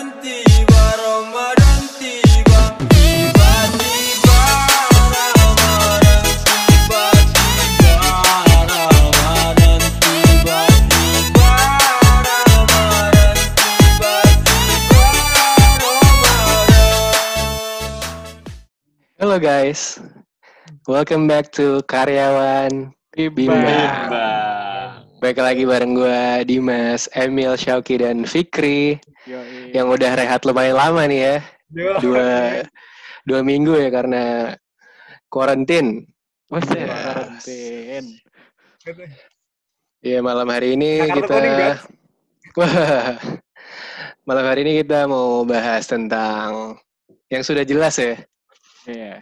Ramadan tiba, Ramadan tiba, tiba-tiba Ramadan tiba, tiba Ramadan tiba, tiba Ramadan tiba, tiba Ramadan. Halo guys, welcome back to Karyawan Bimbang. Bang. Baik lagi bareng gue Dimas, Emil, Syauki, dan Fikri yang udah rehat lumayan lama nih ya, dua dua minggu ya karena karantin. Buset, Ya. karantin. Ya malam hari ini Nah, kartu kita, wah, malam hari ini kita mau bahas tentang yang sudah jelas ya. Iya.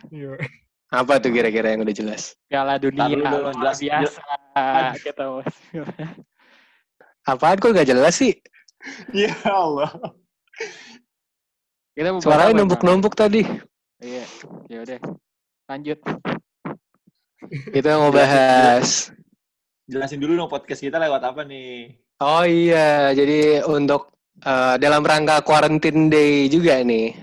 Apa tuh kira-kira yang udah jelas? Piala dunia luar jelas- biasa. Kita mau. Apaan kok gak jelas sih? Ya Allah. Kita Suaranya numpuk-numpuk tadi. Iya. Ya udah. Lanjut. Kita mau Jelasin, bahas Jelasin dulu dong podcast kita lewat apa nih? Oh iya, jadi untuk eh, dalam rangka quarantine day juga nih.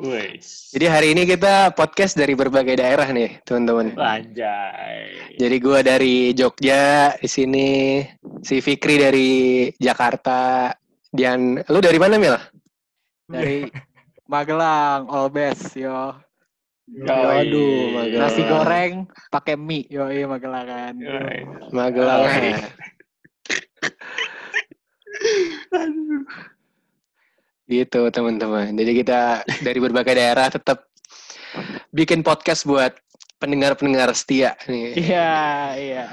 Wes. Jadi hari ini kita podcast dari berbagai daerah nih, teman-teman. Anjay. Jadi gua dari Jogja di sini, si Fikri dari Jakarta, dan lu dari mana Mil? Dari Magelang, all best, yo. Yoi. Aduh, Magelang. Nasi goreng pakai mie, yo iya Magelangan. Magelang. Gitu teman-teman. Jadi kita dari berbagai daerah tetap bikin podcast buat pendengar-pendengar setia nih. Iya, iya.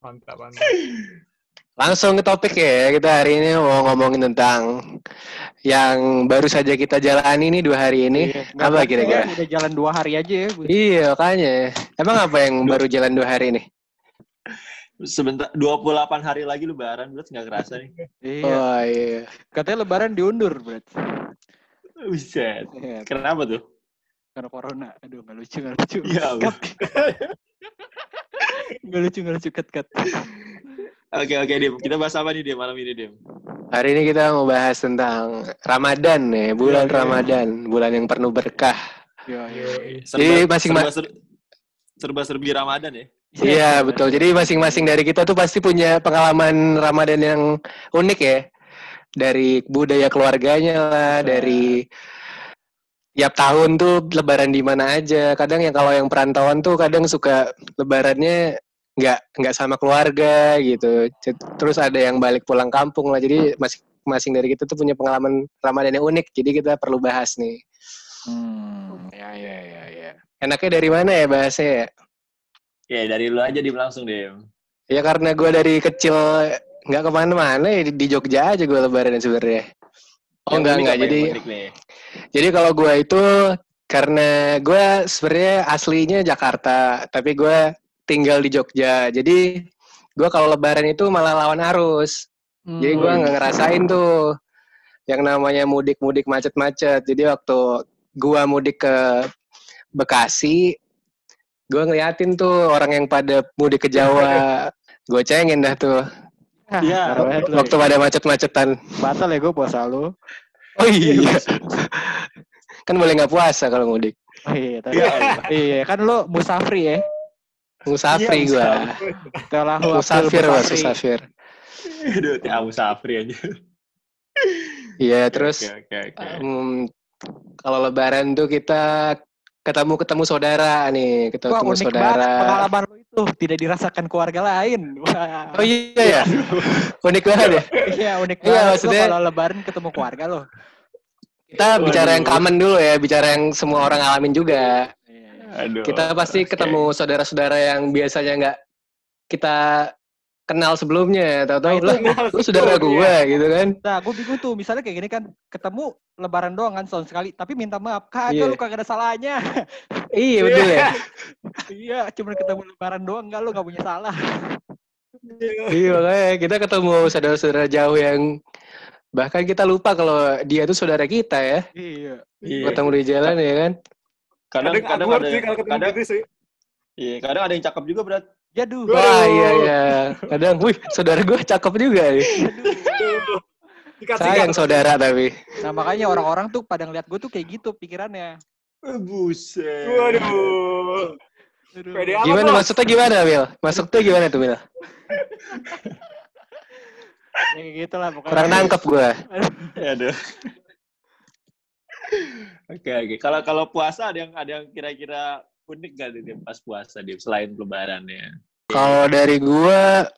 Mantap, mantap. Langsung ke topik ya, kita hari ini mau ngomongin tentang yang baru saja kita jalani ini dua hari ini. Iya. Apa kira-kira? Udah jalan dua hari aja ya. Bu. Iya, makanya. Emang apa yang baru jalan dua hari ini? Sebentar 28 hari lagi lebaran, berarti nggak kerasa nih. Iya. Oh iya. Katanya lebaran diundur, Bro. Buset. Iya, Kenapa tuh? karena corona. Aduh, nggak lucu, nggak lucu. Ya. Nggak lucu, nggak lucu. Cut, cut. Oke, oke, Dim. Kita bahas apa nih, Dim, malam ini, Dim? Hari ini kita mau bahas tentang Ramadan ya, bulan Iya, iya. Ramadan, bulan yang penuh berkah. Yo, yo. Jadi masing- serba, ser- serba serbi Ramadan ya? Iya, betul. Jadi masing-masing dari kita tuh pasti punya pengalaman Ramadan yang unik ya. Dari budaya keluarganya lah, Betul. dari tiap tahun tuh lebaran di mana aja. Kadang yang kalau yang perantauan tuh kadang suka lebarannya nggak nggak sama keluarga gitu. Terus ada yang balik pulang kampung lah. Jadi masing-masing dari kita tuh punya pengalaman Ramadan yang unik. Jadi kita perlu bahas nih. Hmm, ya, ya, ya, ya. Enaknya dari mana ya bahasnya ya? Ya, dari lu aja, Dim, langsung, Dim. Ya karena gue dari kecil nggak ke mana-mana ya di, di Jogja aja gue lebaran sebenarnya. Oh Yang enggak enggak jadi jadi kalau gue itu karena gue sebenarnya aslinya Jakarta tapi gue tinggal di Jogja jadi gue kalau lebaran itu malah lawan arus jadi gue Hmm. nggak ngerasain tuh yang namanya mudik-mudik macet-macet jadi waktu gue mudik ke Bekasi gue ngeliatin tuh orang yang pada mudik ke Jawa gue cengin dah tuh Iya. waktu pada macet-macetan batal ya gue puasa lu. oh iya kan boleh nggak puasa kalau mudik Oh iya, tapi, Ya Allah. iya kan lu musafri ya. musafri Iya, gua Telah musafir mas musafir Aduh, Tia Musafri aja. iya terus Oke, oke, oke. em, kalau lebaran tuh kita ketemu ketemu saudara nih ketemu Wah, ketemu unik saudara banget pengalaman lu itu. Tidak dirasakan keluarga lain. Wah. oh iya ya unik banget ya Iya, unik Iya, banget. Lu maksudnya- kalau lebaran ketemu keluarga lo. kita bicara yang Waduh. common dulu ya bicara yang semua orang alamin juga Aduh. kita pasti ketemu saudara-saudara yang biasanya nggak kita kenal sebelumnya tahu-tahu Nah, itu lah lu saudara gua gitu kan Nah, gue bingung tuh. Misalnya kayak gini kan, ketemu lebaran doang kan setahun sekali. Tapi minta maaf, kagak Iya. lu kagak ada salahnya. iya betul ya iya, cuma ketemu lebaran doang, enggak lu gak punya salah. Iya makanya kita ketemu saudara-saudara jauh yang bahkan kita lupa kalau dia tuh saudara kita ya. Iya. Iya. Ketemu di jalan ya kan. Kadang Kadang, kadang awkward ada sih kalau ketemu kadang, gitu sih. iya, kadang ada yang cakep juga berat. Jaduh. Wah iya iya. Kadang, wih saudara gue cakep juga nih. Aduh. Sayang saudara tapi. Nah makanya orang-orang tuh pada ngeliat gue tuh kayak gitu pikirannya. Eh, Buset. Waduh. Aduh. Pede amat Gimana maksudnya gimana, Mil? Maksudnya gimana tuh, Mil? Ya, kayak gitu lah pokoknya. Kurang nangkep gua. Aduh. Oke oke. Kalau kalau puasa ada yang ada yang kira-kira unik gak di pas puasa dia selain lebarannya? Kalau dari gua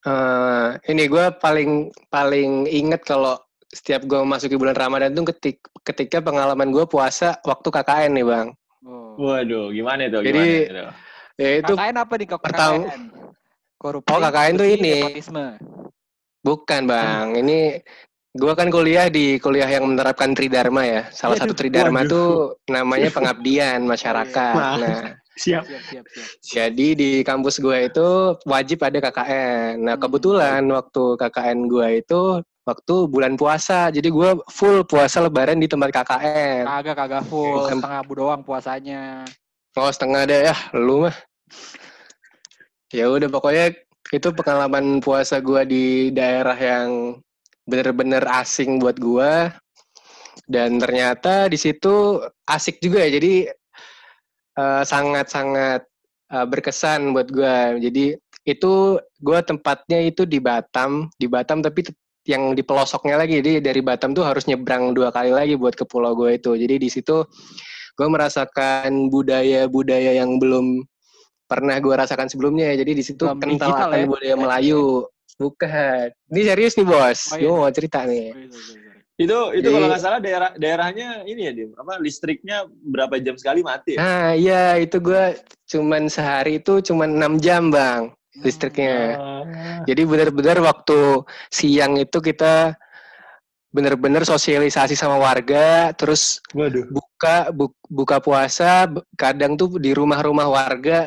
eh ini gua paling paling inget kalau setiap gua masuki bulan Ramadan tuh ketik, ketika pengalaman gua puasa waktu KKN nih, Bang. Oh. Waduh, gimana itu? Jadi- gimana itu? Ya itu KKN apa nih kok pertama- KKN? Korupsi, Oh, KKN tuh ini. nepotisme. bukan, Bang. Ini gua kan kuliah di kuliah yang menerapkan tridharma ya. Salah satu tridharma Waduh. tuh namanya pengabdian masyarakat. Wah. Nah, Siap. Siap, siap, siap. Jadi di kampus gue itu wajib ada KKN. Nah Hmm. kebetulan waktu KKN gue itu waktu bulan puasa. Jadi gue full puasa lebaran di tempat KKN. Kagak kagak full, setengah bu doang puasanya. Oh setengah deh ya, lu mah. Ya udah pokoknya itu pengalaman puasa gue di daerah yang bener-bener asing buat gue. Dan ternyata di situ asik juga ya. Jadi eh, sangat-sangat eh, berkesan buat gue. Jadi itu gue tempatnya itu di Batam, di Batam tapi yang di pelosoknya lagi. Jadi dari Batam tuh harus nyebrang dua kali lagi buat ke pulau gue itu. Jadi di situ gue merasakan budaya-budaya yang belum pernah gue rasakan sebelumnya. Jadi di situ kental akan ya? budaya Melayu. Bukan. Ini serius nih bos. Oh, iya. Gue mau cerita nih. Itu itu Jadi- kalau nggak salah daerah daerahnya ini ya Dim, apa listriknya berapa jam sekali mati ya? Nah iya itu gue cuman sehari itu cuman 6 jam bang listriknya. Ah. Jadi benar-benar waktu siang itu kita benar-benar sosialisasi sama warga, terus Waduh. buka bu- buka puasa, kadang tuh di rumah-rumah warga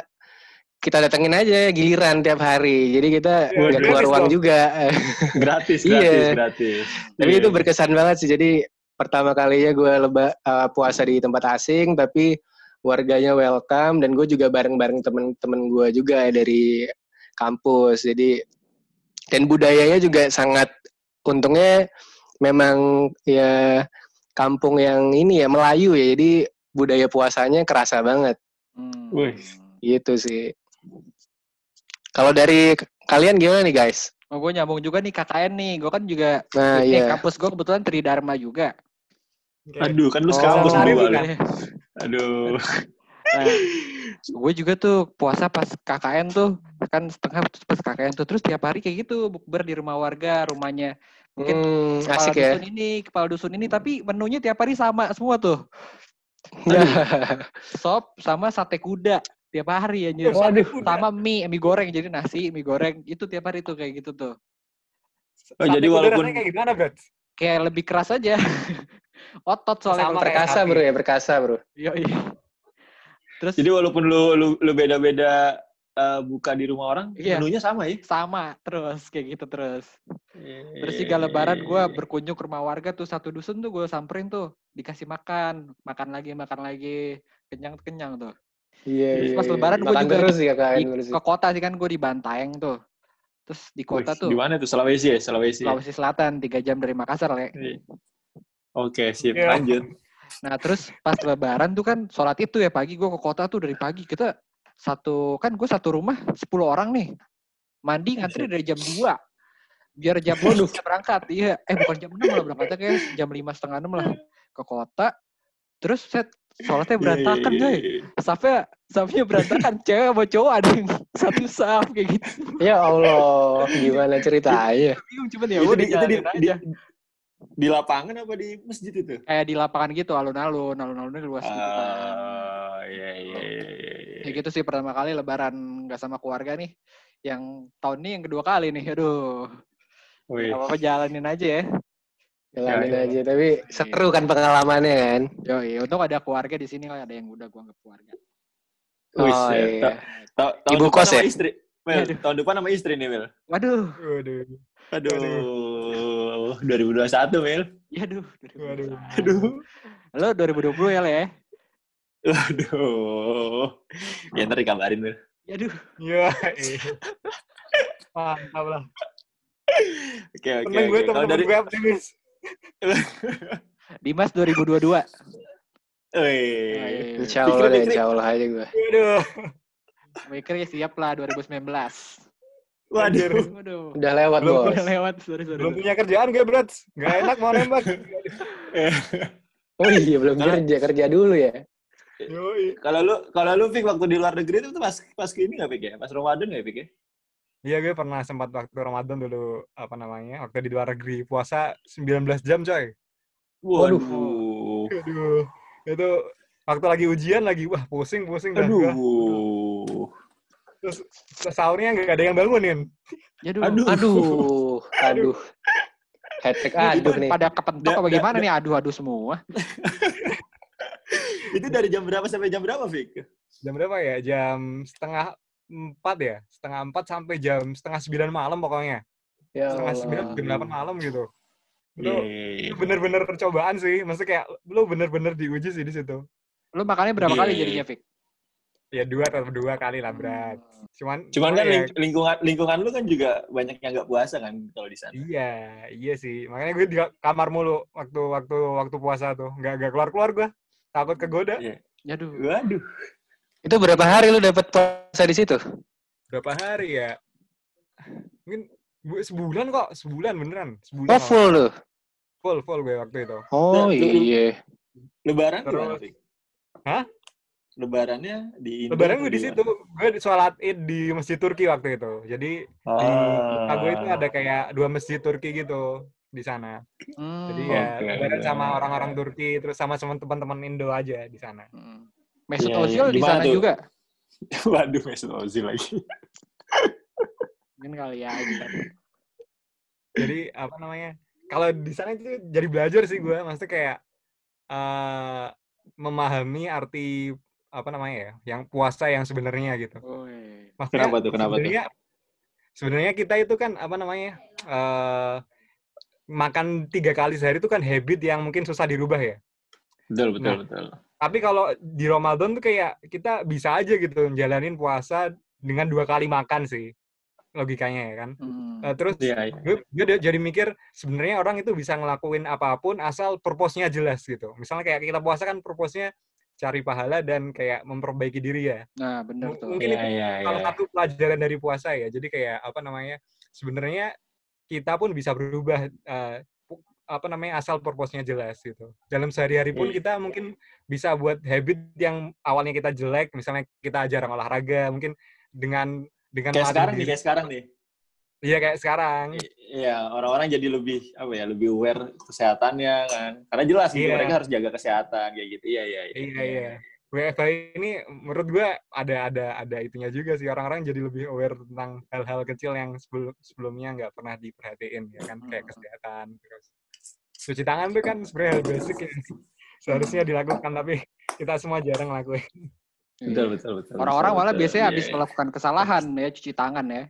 kita datengin aja giliran tiap hari. Jadi kita Ya, nggak gratis keluar uang juga. Gratis, Iya. gratis, gratis. Tapi Iya. itu berkesan banget sih. Jadi pertama kalinya gue leba eh, puasa di tempat asing, tapi warganya welcome dan gue juga bareng-bareng temen-temen gue juga dari kampus. Jadi dan budayanya juga sangat untungnya memang ya kampung yang ini ya Melayu ya. Jadi budaya puasanya kerasa banget Hmm. Wih. gitu sih. Kalau dari kalian gimana nih guys? Oh, gue nyambung juga nih KKN nih. Gue kan juga Nah iya. kampus gue kebetulan Tridharma juga. Oke. Aduh, kan lu Oh, sekampus lu. kan? Aduh. Nah, gue juga tuh puasa pas KKN tuh kan setengah pas KKN tuh terus tiap hari kayak gitu bukber di rumah warga rumahnya mungkin Hmm, kepala asik ya. dusun ini kepala dusun ini tapi menunya tiap hari sama semua tuh sop sama sate kuda tiap hari anjir Waduh. sama mie mie goreng jadi nasi mie goreng itu tiap hari tuh kayak gitu tuh Oh, Sate jadi walaupun- kayak gimana, Bro? kayak lebih keras aja otot soalnya Sama Perkasa bro ya, perkasa bro. Yoi. terus Jadi walaupun lu lu, lu beda-beda eh, buka di rumah orang, Iya. menunya sama ya? sama terus kayak gitu terus Terus juga lebaran gue berkunjung ke rumah warga tuh satu dusun tuh gue samperin tuh dikasih makan, makan lagi, makan lagi, kenyang kenyang tuh. Iya. Iya, pas iya. lebaran gua Makan juga terus ya kan. Di, ke kota sih kan gue di Bantaeng tuh. Terus di kota tuh Di mana tuh? Sulawesi ya? Sulawesi. ya? Sulawesi Selatan tiga jam dari Makassar. Iya. Oke, sip. Iya. Lanjut. Nah terus pas lebaran tuh kan sholat itu ya pagi gue ke kota tuh dari pagi kita satu kan gue satu rumah 10 orang nih mandi ngantri dari jam 2 biar jam Waduh. bisa berangkat iya eh bukan jam 6 lah berangkatnya kayak jam lima setengah enam lah ke kota terus set sholatnya berantakan Iya, coy iya, iya. safnya safnya berantakan cewek sama cowok ada yang satu saf kayak gitu Ya Allah, gimana ceritanya? bingung cuman ya Itu udah di, itu di, di, aja di lapangan apa di masjid itu? kayak di lapangan gitu alun-alun alun-alunnya luas gitu kan Ah, iya, iya, iya, iya, iya. Ya gitu sih pertama kali lebaran nggak sama keluarga nih. Yang tahun ini yang kedua kali nih. Aduh. Wih. Gak apa-apa jalanin aja ya. Jalanin Ya, ya. aja, tapi seru kan pengalamannya kan? Yo, untuk ada keluarga di sini lah ada yang udah gua anggap keluarga. Oh ya. iya. Ta- ta- tahun Ibu depan kos sama ya? Istri. Mel, Aduh. tahun depan sama istri nih, Mel. Waduh. Waduh. Aduh, 2021, Mel. Ya aduh. Waduh. Aduh. Lo 2020 ya, Le? ya? Aduh. Ya ntar dikabarin, Mel. Ya aduh. Iya. iya. Mantap lah. Oke, oke, Seneng gue oke. Kalau temen-temen dari gue optimis. Dimas 2022. Wih. Insya Allah, deh, insya Allah aja gue. Aduh. Mikirnya siap lah 2019. Waduh. Waduh. Udah lewat, Belum, bos. Udah lewat, sorry, sorry. Belum punya kerjaan gue, Brat. Gak enak mau nembak. Oh iya, belum kerja. Kerja dulu ya. Kalau lu kalau lu Fik waktu di luar negeri itu tuh pas pas ini nggak Fik ya? Pas Ramadan nggak Fik ya? Iya, gue pernah sempat waktu Ramadan dulu, apa namanya, waktu di luar negeri. Puasa 19 jam, coy. Waduh. Waduh. Aduh. Itu waktu lagi ujian lagi, wah pusing-pusing dah gua. Aduh. Terus sahurnya nggak ada yang bangunin. Aduh. Aduh. Aduh, aduh. Hashtag aduh nih. Pada kepentok apa gimana nih? Aduh-aduh semua. Itu dari jam berapa sampai jam berapa Fik? Jam berapa ya? Jam setengah empat ya? Setengah empat sampai jam setengah sembilan malam pokoknya. Ya Setengah sembilan, jam delapan malam gitu. Itu Yeay. itu bener-bener percobaan sih. Maksudnya kayak lu bener-bener diuji sih di situ. Lu makannya berapa Iya. kali jadinya, Fik? Ya dua atau dua kali lah berat. Cuman Cuman kan ya, ling- lingkungan lingkungan lu kan juga banyak yang nggak puasa kan kalau di sana. Iya, iya sih. Makanya gue di kamar mulu waktu waktu waktu puasa tuh. Nggak nggak keluar keluar gue. Takut kegoda. Iya. Aduh. Waduh. Itu berapa hari lu dapat puasa di situ? Berapa hari ya? Mungkin bu- sebulan kok, sebulan beneran. Sebulan. Oh, full lu. full full gue waktu itu. Oh Nah, iya. Lebaran Terus- gimana? Hah? Lebarannya di Indo Lebaran gue di situ. Gue di sholat id di masjid Turki waktu itu. Jadi Oh. di kota gue itu ada kayak dua masjid Turki gitu di sana. Hmm. Jadi ya Oke. lebaran sama orang-orang Turki terus sama sama teman-teman Indo aja di sana. Hmm. Mesut Iya, Ozil iya. di sana tuh? juga. Waduh, Mesut Ozil lagi. Mungkin kali ya. gitu. Jadi apa namanya? Kalau di sana itu jadi belajar sih gue, maksudnya kayak eh memahami arti apa namanya ya, yang puasa yang sebenarnya gitu. Maksudnya Kenapa tuh? Kenapa tuh? sebenarnya, sebenarnya kita itu kan apa namanya eh makan tiga kali sehari itu kan habit yang mungkin susah dirubah ya. Betul, betul, Nah. betul. Tapi kalau di Ramadan tuh kayak kita bisa aja gitu jalanin puasa dengan dua kali makan sih logikanya ya kan. Hmm. Eh, terus Iya, iya. gue, gue dia- jadi mikir sebenarnya orang itu bisa ngelakuin apa pun asal purpose-nya jelas gitu. Misalnya kayak kita puasa kan purpose-nya cari pahala dan kayak memperbaiki diri ya. Nah, bener M- tuh. mungkin Iya, itu iya, salah iya. satu pelajaran dari puasa ya. Jadi kayak apa namanya? Sebenarnya kita pun bisa berubah eh, pu- apa namanya asal purpose-nya jelas gitu. Dalam sehari-hari pun Iya. kita mungkin bisa buat habit yang awalnya kita jelek, misalnya kita jarang olahraga, mungkin dengan dengan Kayak sekarang nih, kayak sekarang nih. Iya kayak sekarang. Iya, orang-orang jadi lebih apa ya, lebih aware kesehatannya kan. Karena jelas gitu, Iya. mereka harus jaga kesehatan kayak gitu. Iya, iya, iya. Iya iya. WFH ini menurut gue ada ada ada itunya juga sih orang-orang jadi lebih aware tentang hal-hal kecil yang sebelum sebelumnya nggak pernah diperhatiin ya kan kayak Hmm. kesehatan terus cuci tangan tuh kan sebenarnya hal basic yang seharusnya dilakukan tapi kita semua jarang ngelakuin. Betul, betul, betul. Orang-orang malah betul. biasanya Iya, habis iya. melakukan kesalahan ya cuci tangan ya.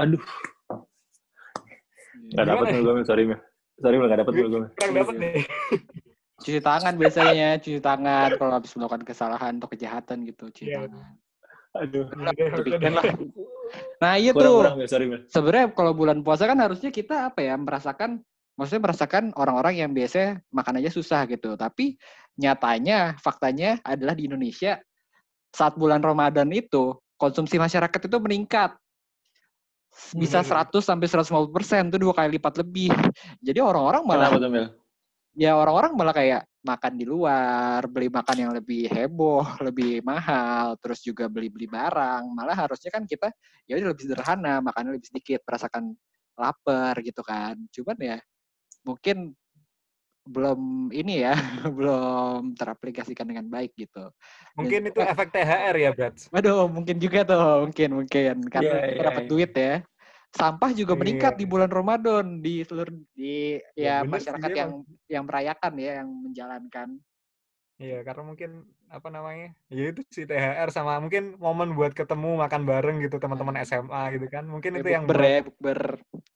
Aduh, nggak dapat nih gue, sorry Mil. Sorry Mil, nggak dapat gue. gue. Kurang dapat deh. Cuci tangan biasanya, cuci tangan kalau habis melakukan kesalahan atau kejahatan gitu, cuci Iya. tangan. Aduh, lah. Nah, iya kurang, tuh. Sebenarnya kalau bulan puasa kan harusnya kita apa ya, merasakan maksudnya merasakan orang-orang yang biasanya makan aja susah gitu. Tapi nyatanya, faktanya adalah di Indonesia saat bulan Ramadan itu konsumsi masyarakat itu meningkat. Bisa Bener. 100 sampai 150 persen, itu dua kali lipat lebih. Jadi orang-orang malah Kenapa ya orang-orang malah kayak makan di luar, beli makan yang lebih heboh, lebih mahal, terus juga beli-beli barang. Malah harusnya kan kita ya udah lebih sederhana, makannya lebih sedikit, merasakan lapar gitu kan. Cuman ya mungkin belum ini ya, belum teraplikasikan dengan baik gitu. Mungkin itu efek THR ya, Brad. Waduh, mungkin juga tuh, mungkin mungkin karena Iya, kita iya, dapat iya. duit ya. Sampah juga meningkat Iya. di bulan Ramadan di seluruh di Ya, ya, bener masyarakat yang yang merayakan ya, yang menjalankan. Iya, karena mungkin apa namanya? Ya itu sih THR sama mungkin momen buat ketemu makan bareng gitu teman-teman SMA gitu kan. Mungkin itu yang buat ya, bukber.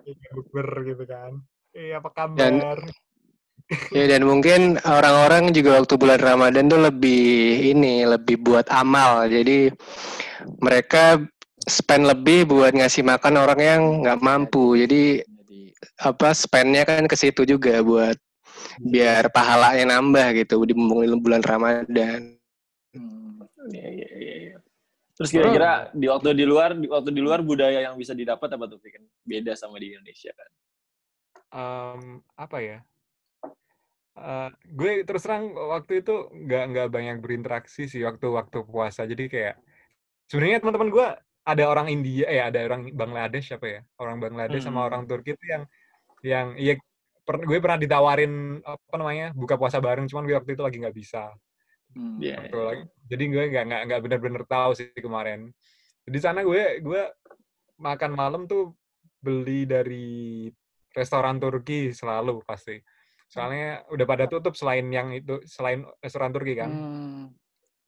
Iya, bukber gitu kan. Iya, apa Dan- kabar? Ya dan mungkin orang-orang juga waktu bulan Ramadan tuh lebih ini lebih buat amal. Jadi mereka spend lebih buat ngasih makan orang yang nggak mampu. Jadi apa spendnya kan ke situ juga buat biar pahalanya nambah gitu di bulan bulan Ramadan. Hmm. Iya, iya, iya. Terus kira-kira di waktu di luar, di waktu di luar budaya yang bisa didapat apa tuh? Kan beda sama di Indonesia kan. Em, apa ya? Eh, gue terus terang waktu itu nggak nggak banyak berinteraksi sih waktu waktu puasa. Jadi kayak sebenarnya teman-teman gue ada orang India, eh ada orang Bangladesh apa ya? Orang Bangladesh sama Hmm. orang Turki itu yang yang iya per- gue pernah ditawarin apa namanya buka puasa bareng, cuman gue waktu itu lagi nggak bisa. Hmm. Iya. Waktu lagi, jadi gue nggak nggak nggak benar-benar tahu sih kemarin. Di sana gue gue makan malam tuh beli dari restoran Turki selalu pasti. Soalnya udah pada tutup selain yang itu selain restoran Turki kan. Hmm.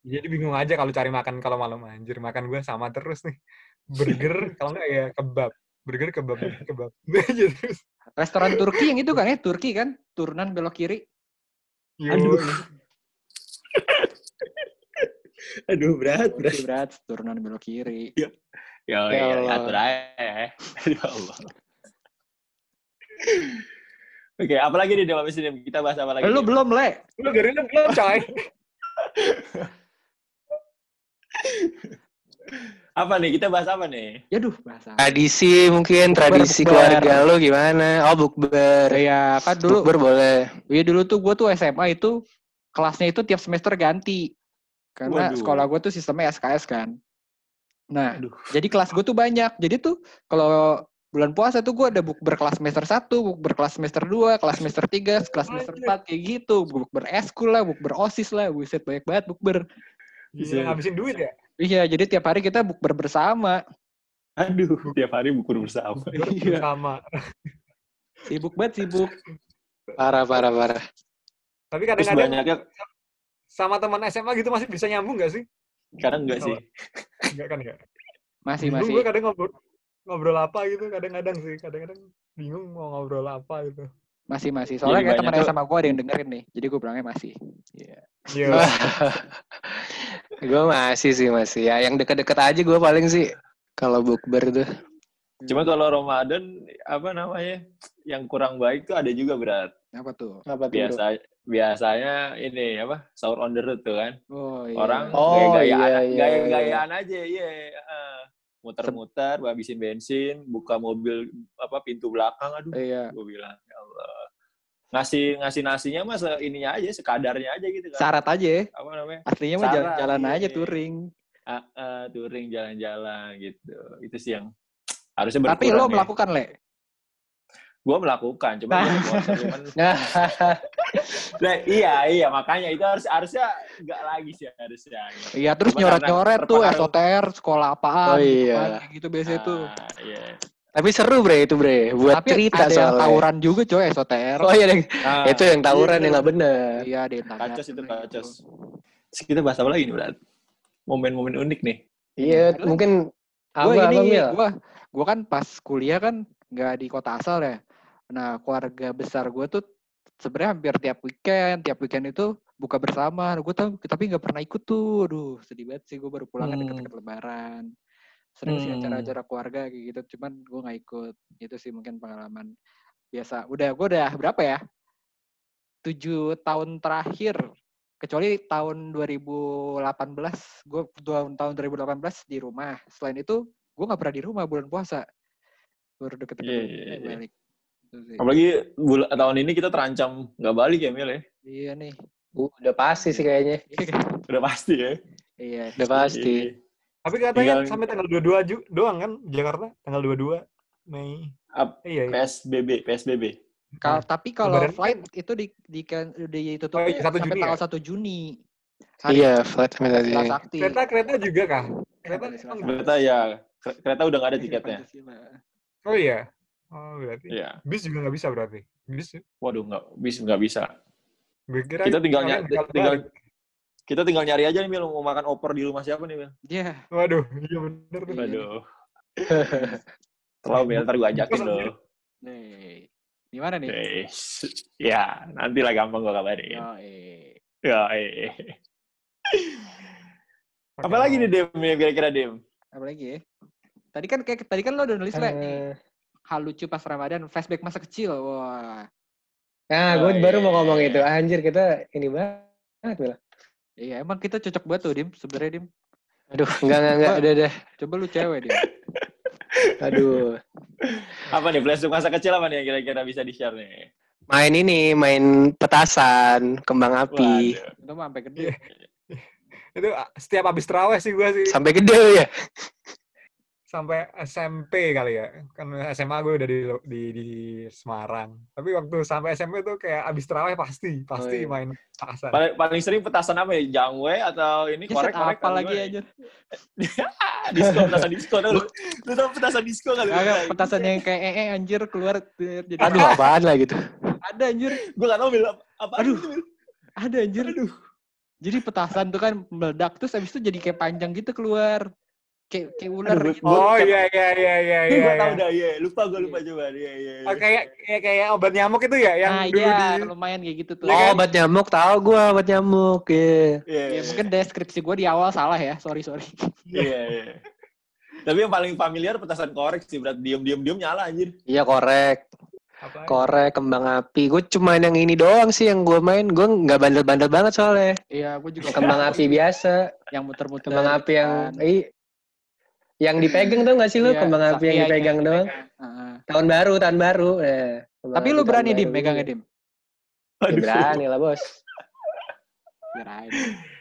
Jadi bingung aja kalau cari makan kalau malam anjir makan gue sama terus nih. Burger kalau enggak ya kebab. Burger kebab kebab. Restoran Turki yang itu kan ya, Turki kan, turunan belok kiri. Aduh. Aduh, berat, Turki berat, turunan belok kiri. Ya, Ya ya, Allah. atur aja ya. Ya Allah. Oke, apalagi nih Dewa Dim? Kita bahas apa lagi? Lu belum, Le. Lu dari lu belum coy. Apa nih? Kita bahas apa nih? Yaduh, bahasa. Tradisi mungkin tradisi bukber. keluarga lu gimana? Oh bukber. Ya, kan dulu Bukber boleh. Iya dulu tuh gue tuh SMA itu kelasnya itu tiap semester ganti. Karena Waduh. sekolah gue tuh sistemnya SKS kan. Nah, Aduh. jadi kelas gue tuh banyak. Jadi tuh kalau bulan puasa tuh gue ada bukber kelas semester 1, bukber kelas semester 2, kelas semester 3, kelas semester 4 kayak gitu. Bukber eskul lah, bukber OSIS lah. Buset banyak banget bukber. Bisa ngabisin duit ya? Iya, jadi tiap hari kita bukber bersama. Aduh, tiap hari buku bersama. Iya. Sama. Sibuk banget, sibuk. Parah parah parah. Tapi kadang-kadang banyaknya, sama teman SMA gitu masih bisa nyambung gak sih? kadang enggak sih. Enggak kan ya? Masih, masih. gue kadang ngobrol ngobrol apa gitu kadang-kadang sih kadang-kadang bingung mau ngobrol apa gitu Masih, masih. Soalnya Jadi kayak tuh- sama gue ada yang dengerin nih. Jadi gue bilangnya masih. Iya. Iya. gue masih sih masih ya. Yang deket-deket aja gue paling sih kalau bukber tuh. Cuma kalau Ramadan, apa namanya, yang kurang baik tuh ada juga berat. Apa tuh? Apa Biasa, biasanya ini apa sahur on the road tuh kan. Oh, iya. Orang Oh, gaya-gayaan, iya, iya, gaya-gayaan aja, iya. heeh. Muter-muter, habisin bensin, buka mobil apa pintu belakang, aduh. Iya. Gue bilang, ya Allah. Ngasih ngasih nasinya mah se- ininya aja, sekadarnya aja gitu kan. Syarat aja ya. Apa namanya? Aslinya mah jalan-jalan iya. aja touring. Ah, ah, touring jalan-jalan gitu. Itu sih yang harusnya Tapi berkurang lo ya. melakukan, Le. Gue melakukan, cuma Nah. cuman Nah, iya iya makanya itu harus harusnya enggak lagi sih harusnya. Iya, terus Cuma nyoret-nyoret karena tuh. SOTR, sekolah apaan, Oh, gitu iya. kayak gitu biasanya tuh. Ah, iya. tapi seru bre itu bre. Buat Tapi cerita ada yang soalnya. tawuran juga coy SOTR. Oh iya, Deng. Ah, itu yang tawuran itu. yang nggak bener. Iya, ada yang tanya. Kacos itu kacos. gitu. Terus kita bahas apa lagi nih, Berat? Momen-momen unik nih. Iya, mungkin apa ini, gua gua kan pas kuliah kan nggak di kota asal ya. Nah, keluarga besar gua tuh sebenarnya hampir tiap weekend, tiap weekend itu buka bersama. Gue tapi nggak pernah ikut tuh. Aduh, sedih banget sih gue baru pulang kan Hmm. deket-deket lebaran. Sering sih Hmm. acara-acara keluarga kayak gitu, cuman gue nggak ikut. Itu sih mungkin pengalaman biasa. Udah, gue udah berapa ya? Tujuh tahun terakhir, kecuali tahun 2018, gue tahun tahun 2018 di rumah. Selain itu, gue nggak pernah di rumah bulan puasa. Baru deket-deket lebaran iya, iya. balik. Itu. Apalagi bul- tahun ini kita terancam nggak balik ya, Mil ya? Iya nih. Uh, udah pasti sih kayaknya. Udah pasti ya. Iya. Udah pasti. Iya. tapi katanya Tinggal- sampai tanggal 22 ju- doang kan Jakarta tanggal 22 Mei Ap- Eh, iya, iya. PSBB, PSBB. Kal- tapi kalau Lebaran flight itu di di kan ditutup Oh, iya, 1 sampai Juni tanggal ya? 1 Juni. Iya, flight sama tadi. Kereta kereta juga kah kereta Hari Kereta ya, kere- kereta udah nggak ada Hari tiketnya. Oh iya oh berarti Iya. bis juga nggak bisa berarti bis Waduh, nggak bisa nggak bisa. kira Kita tinggal kalian ny- bakal tinggal balik. kita tinggal nyari aja nih Mil mau makan opor di rumah siapa nih Mil? Iya. waduh iya bener tuh Iya. Aduh. Terlalu Mil, ntar gue ajakin loh. Nih. Di mana nih? Eh, ya, nanti lah gampang gue kabarin. Oh, eh. Ya, eh. Apa lagi nih Dem, ya, kira-kira Dem? Apa lagi ya? Tadi kan kayak tadi kan lo udah nulis Le, nih. Hal lucu pas Ramadan, flashback masa kecil. Wah. Nah, Oh, gue baru iya, mau ngomong itu. Anjir, kita ini banget. Mil. Iya, emang kita cocok banget tuh, Dim. Sebenarnya, Dim. Aduh, enggak, enggak, enggak. Udah, udah. Coba lu cewek, Dim. Aduh. Apa nih flashback masa kecil apa nih yang kira-kira bisa di-share nih? Main ini, main petasan, kembang api. Waduh. Itu mah sampai gede. Itu setiap habis terawih sih gue sih. Sampai gede ya. Sampai SMP kali ya kan SMA gue udah di di, di Semarang tapi waktu sampai SMP tuh kayak abis terawih pasti pasti iya. main petasan Paling, paling sering petasan apa ya? Jangwe atau ini korek korek apa lagi aja? disko petasan disko tau lu? Lu tau petasan disko kali? Agak petasan yang kayak ee anjir keluar eh, jadi Aduh, apaan lah gitu. ada anjir, Gue gak tau bil apa Aduh. itu, ada anjir. Jadi petasan tuh kan meledak terus habis itu jadi kayak panjang gitu keluar. Kayak kayak ular Aduh, gitu. oh iya iya iya iya iya gue tau iya. dah, iya. Lupa gue lupa coba. Iya, iya. Oh, kayak kayak kayak obat nyamuk itu ya yang Nah, dulu iya, di lumayan kayak gitu tuh. Oh, obat nyamuk tahu gua obat nyamuk. Iya. Iya, Ya, mungkin deskripsi gue di awal salah ya, sorry sorry. Iya, iya. Tapi yang paling familiar petasan korek sih, berat diem diem diem nyala anjir. Iya, korek. apa Korek, kembang api. Gue cuma yang ini doang sih yang gue main. Gue nggak bandel-bandel banget soalnya. Iya, gue juga Kembang api biasa. yang muter-muter. Kembang api yang kan. i, yang dipegang tuh nggak sih lu? Iya, Kembang api yang iya, dipegang yang doang. Heeh. Tahun baru, tahun baru. Eh, Tapi api lu berani dim megangnya dim. Ya, berani lah bos. Kirain.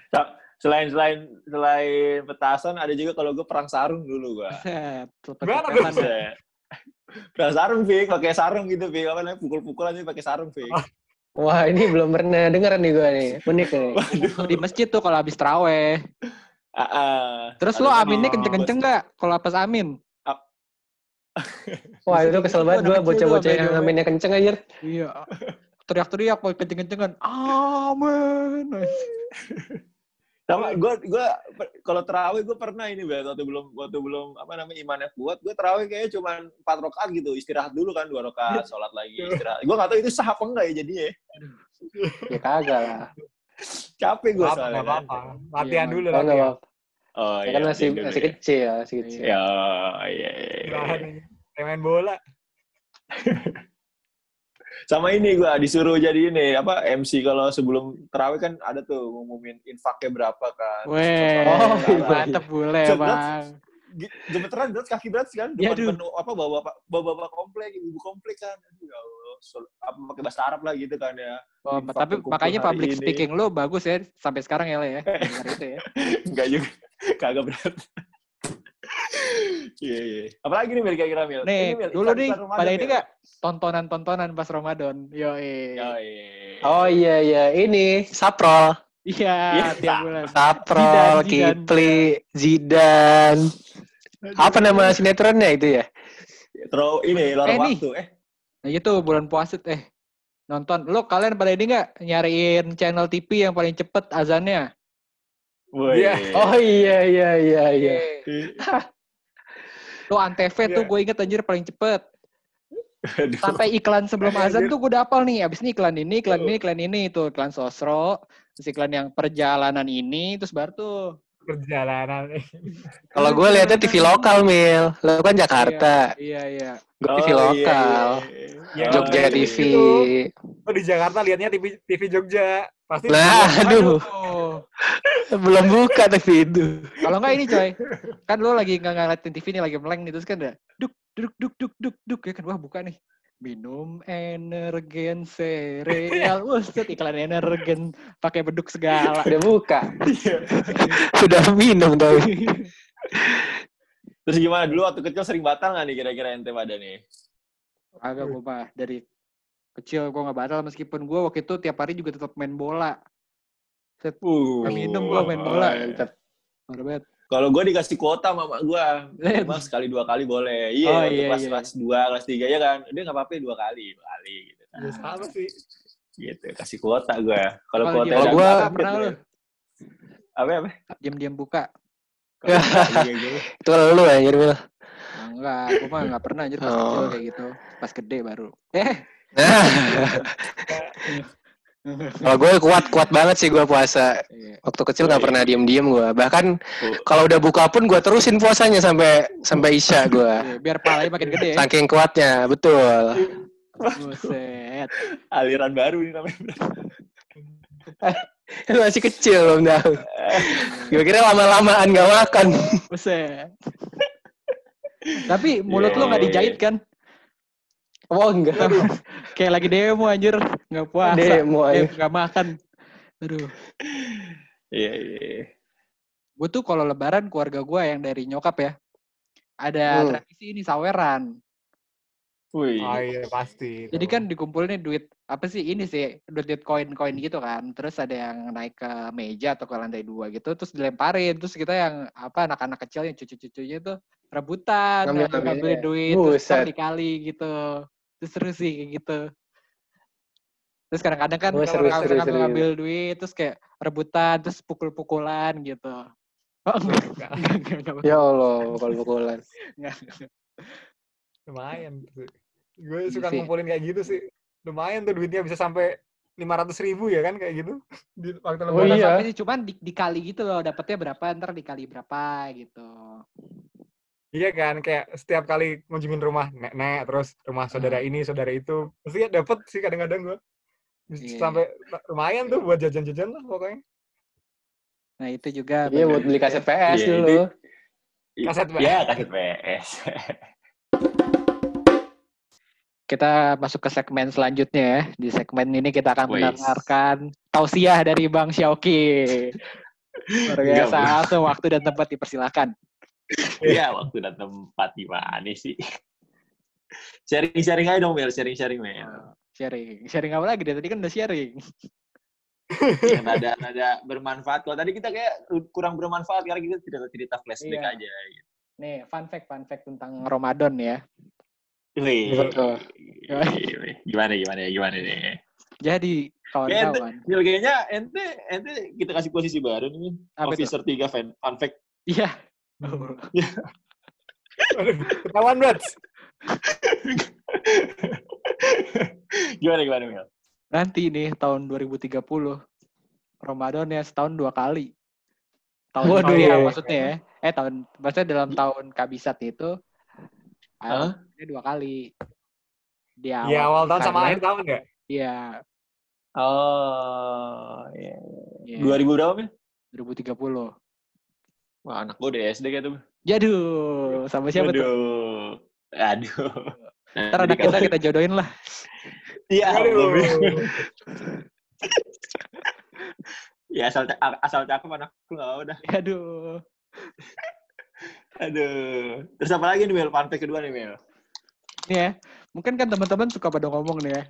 Sa- Selain selain selain petasan ada juga kalau gue perang sarung dulu gue. Cepet Gimana, ya. perang sarung Fik, pakai sarung gitu Fik. Apa namanya pukul-pukulan aja pakai sarung Fik. Wah ini belum pernah denger nih gue nih. Unik nih. Di masjid tuh kalau habis teraweh. Ah. Terus lo aminnya kenceng-kenceng gak? Kalau pas amin? Wah itu kesel banget gue bocah-bocah yang aminnya kenceng aja. Iya. Teriak-teriak pakai kenceng-kencengan. Amin. Sama gue gue kalau terawih gue pernah ini Bel, waktu belum waktu belum apa namanya imannya kuat gue terawih kayaknya cuma empat rakaat gitu istirahat dulu kan dua rakaat sholat lagi istirahat gue nggak tahu itu sah apa enggak ya jadinya ya. Ya kagak lah. capek gue apa soalnya kan. apa-apa latihan Iya, dulu latihan apa-apa. Oh Ya kan masih dulu masih ya. kecil, masih kecil. ya iya, iya, iya. Main bola sama ini gue disuruh jadi ini apa MC kalau sebelum terawih kan ada tuh ngumumin infaknya berapa kan Weh, Oh, iya. mantep bule Jelas. bang. Gemeteran berat kaki berat kan Ya, depan depan apa bawa bapak bawa bapak komplek ibu komplek kan aduh ya Allah pakai bahasa Arab lah gitu kan ya Oh, tapi makanya public ini. speaking lo bagus ya sampai sekarang ya Le ya. Itu ya. enggak juga kagak berat iya iya apalagi nih Mil kira-kira Mil Ini, Nih, Mil, dulu nih Ramadan, pada ini gak tontonan-tontonan pas Ramadan. Yo, Ya, iya. Oh iya iya ini Saprol, Iya, Iya. tiap bulan. Saprol, Zidane, Zidane. Kipli, Zidan. Apa nama sinetronnya itu ya? Throw ini lorong Eh, nih. waktu eh Nah gitu bulan puasa eh nonton. Lo kalian pada ini nggak nyariin channel TV yang paling cepet azannya? Woi. Iya. Oh iya iya iya iya. Lo Antv tuh Iya. gue inget anjir paling cepet. Aduh. Sampai iklan sebelum azan tuh gue udah hafal nih. Abis ini iklan ini, iklan ini, iklan ini. Tuh iklan sosro. Terus iklan yang perjalanan ini. Terus baru tuh. Perjalanan Kalau gue lihatnya TV lokal mil, lo kan Jakarta, Iya, iya. gue Oh, TV iya, lokal, iya, iya. Ya, Jogja Oh, iya, TV. oh di Jakarta liatnya TV TV Jogja pasti Nah, aduh, Oh. belum buka TV itu. Kalau nggak ini coy. Kan lo lagi nggak ngeliatin TV nih, lagi meleng nih. Terus kan ada duk, duk, duk, duk, duk, duk. Ya kan, wah buka nih. Minum energen sereal. Wah, set iklan energen pakai beduk segala. Udah buka, Iya. udah minum tapi. Terus gimana dulu waktu kecil sering batal nggak nih kira-kira ente pada nih? Agak gue mah dari kecil gue nggak batal meskipun gue waktu itu tiap hari juga tetap main bola. Set, Uh, minum gua main bola. Mantap. banget. Kalau gue dikasih kuota sama mak gue, mas sekali dua kali boleh. Iya, Oh, iya, kelas iya. kelas dua, kelas tiga ya kan. Dia nggak apa-apa dua kali, dua kali gitu. Ya, sama sih Gitu, kasih kuota gue. Kalau kuota Kalau dapet, pernah gue. lu? Apa apa? Diam-diam buka. Gitu. Itu lu mil. Ah, enggak, gue mah nggak pernah anjir pas Oh. kecil kayak gitu. Pas gede baru. Eh, Nah, Kalau gue kuat kuat banget sih gue puasa. Iya. Waktu kecil nggak pernah diem-diem gue. Bahkan Oh. kalau udah buka pun gue terusin puasanya sampai sampai isya gue. Iya, Biar palanya makin gede. Saking kuatnya, betul. Buset. Aliran baru ini namanya. Masih kecil belum tahu. Gue kira lama-lamaan nggak makan. Buset. Tapi mulut lu nggak Iya. dijahit kan? Oh enggak. Kayak lagi demo anjir, nggak puasa. Demo Eh, aja. nggak makan. Aduh. Iya, iya. Gue tuh kalau lebaran keluarga gue yang dari nyokap ya. Ada Hmm. tradisi ini saweran. Wih. Oh iya pasti. Jadi itu. kan dikumpulin duit apa sih ini sih duit duit koin koin gitu kan. Terus ada yang naik ke meja atau ke lantai dua gitu. Terus dilemparin. Terus kita yang apa anak-anak kecil yang cucu-cucunya tuh rebutan Ngambil- ngambil, duit terus Buset. dikali gitu. Terus seru sih kayak gitu. Terus kadang-kadang kan Oh, kalau seru, ngambil, seru, ngambil, seru. ngambil duit terus kayak rebutan terus pukul-pukulan gitu. Oh, enggak, enggak, enggak, enggak, Ya Allah, kalau pukulan. enggak. lumayan. tuh. Gue Iya suka ngumpulin kayak gitu sih. Lumayan tuh duitnya bisa sampai lima ratus ribu ya kan kayak gitu di waktu Oh, lebaran. Bukan iya. sampai sih, cuman di, dikali gitu loh, dapetnya berapa, ntar dikali berapa gitu. Iya kan, kayak setiap kali ngunjungin rumah nenek, terus rumah saudara Hmm. ini, saudara itu, pasti ya dapet sih kadang-kadang gue. Bisa Iya. Sampai lumayan tuh buat jajan-jajan lah pokoknya. Nah itu juga Iya buat beli kaset PS Iya, dulu. Kaset Ya, kaset PS. kita masuk ke segmen selanjutnya ya. Di segmen ini kita akan Wis. mendengarkan tausiah dari Bang Syauki. Luar biasa, langsung waktu dan tempat dipersilakan. Iya, waktu dan tempat gimana sih? Sharing-sharing aja dong, Mel. Sharing-sharing, Mel. Sharing. Sharing apa lagi? Dari tadi kan udah sharing. Yang nada, nada bermanfaat. Kalau tadi kita kayak kurang bermanfaat, karena kita cerita-cerita flashback Iya. aja. Gitu. Nih, fun fact, fun fact tentang Ramadan ya. Wih. Betul. Wih, Gimana, gimana, gimana nih? Jadi, kawan-kawan. Kayaknya ente, ente kita kasih posisi baru nih. Apa itu? Officer 3 fan, fun fact. Iya. Aduh, ketahuan banget. gimana, gimana, Mil? Nanti nih, tahun 2030, Ramadan ya setahun dua kali. Tahun Waduh. Waduh, maksudnya ya. Eh, tahun, maksudnya dalam tahun kabisat itu? Ini dua kali. Di awal, Iya awal tahun sama akhir tahun ya? Iya. Oh, iya. iya, 2000 berapa, Mil? 2030. Wah, anak gue udah SD kayak tuh. Jaduh, sama siapa tuh? Aduh. Aduh. Ntar anak kita kita jodohin lah. Iya, Aduh. Ya asal asal cakep anakku nggak apa dah. Aduh. Aduh. Terus apa lagi nih Mel? Fun kedua nih Mel. Nih ya, mungkin kan teman-teman suka pada ngomong nih ya,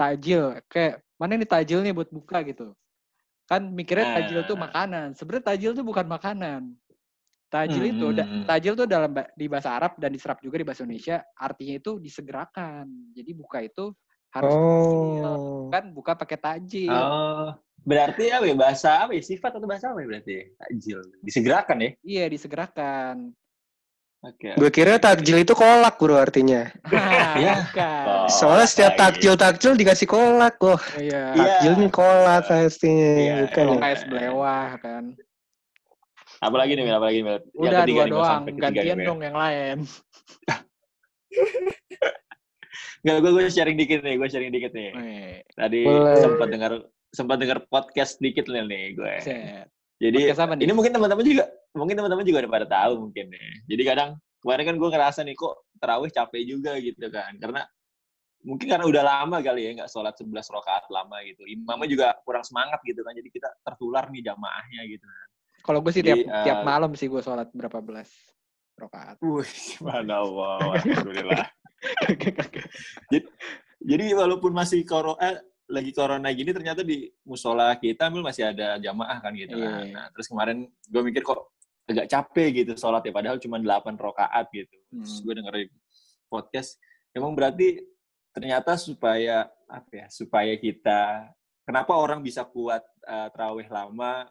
tajil. Kayak, mana nih tajil nih buat buka gitu. Kan mikirnya tajil tuh Ah. makanan. Sebenarnya tajil tuh bukan makanan. Tajil itu, da- Hmm. tajil tuh dalam ba- di bahasa Arab dan diserap juga di bahasa Indonesia, artinya itu disegerakan. Jadi buka itu harus tajil. Oh. kan buka pakai tajil. Oh. Berarti apa ya? Bahasa apa ya? Sifat atau bahasa apa ya berarti? Takjil. Disegerakan ya? Iya, disegerakan. Oke. Gue kira takjil itu kolak bro artinya. Nah, Ya. bukan. Oh, Soalnya setiap lagi. takjil takjil dikasih kolak. Wah, Iya. Iya. takjil nih kolak artinya. Iya, Bukan Kalau ya? kayak sebelewah kan. Apa lagi nih Mel? Apa lagi nih Mel? Yang Udah ketiga dua nih, doang, nih, gantian dong yang lain. Nggak, gue gue sharing dikit nih, gue sharing dikit nih. Tadi sempat dengar sempat dengar podcast dikit nih, nih gue. set. Jadi apa ini mungkin teman-teman juga mungkin teman-teman juga udah pada tahu mungkin nih. Jadi kadang kemarin kan gue ngerasa nih kok terawih capek juga gitu kan. Karena mungkin karena udah lama kali ya nggak sholat 11 rakaat lama gitu. Imamnya juga kurang semangat gitu kan. Jadi kita tertular nih jamaahnya gitu. Kalau gue sih tiap Jadi, eh, tiap malam sih gue sholat berapa belas rakaat. Wih, subhanallah. Alhamdulillah. Jadi walaupun masih koro eh, lagi corona gini ternyata di musola kita masih ada jamaah kan gitu kan. Iya. Nah, terus kemarin gue mikir kok agak capek gitu sholat ya padahal cuma 8 rakaat gitu. Terus Hmm. gue dengerin podcast emang berarti ternyata supaya apa ya? Supaya kita kenapa orang bisa kuat uh, terawih lama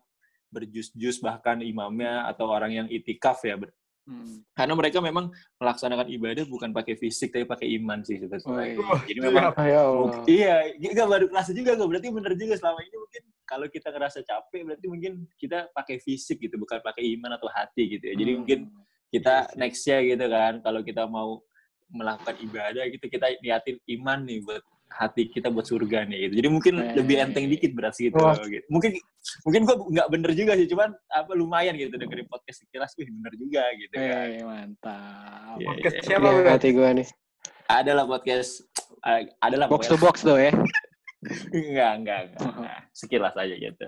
berjus-jus bahkan imamnya atau orang yang itikaf ya ber- Hmm. Karena mereka memang melaksanakan ibadah bukan pakai fisik tapi pakai iman sih sebetulnya. Oh, Jadi memang ya. Mungkin- Iya, nggak baru kerasa juga kok. Berarti bener juga selama ini mungkin kalau kita ngerasa capek, berarti mungkin kita pakai fisik gitu, bukan pakai iman atau hati gitu ya. Jadi Hmm. mungkin kita Iya sih. nextnya gitu kan, kalau kita mau melakukan ibadah gitu, kita niatin iman nih buat hati kita buat surga nih gitu. Jadi mungkin Eh. lebih enteng dikit berat gitu. Wah. gitu. Mungkin mungkin gua nggak bener juga sih, cuman apa lumayan gitu dengerin podcast sekilas, wih bener juga gitu kan. Eh, mantap. Iya, Podcast iya. siapa, Iya, Bro? hati gue nih. Adalah podcast, eh, adalah Box to box tuh ya. Enggak, enggak, enggak. Nah, sekilas aja gitu.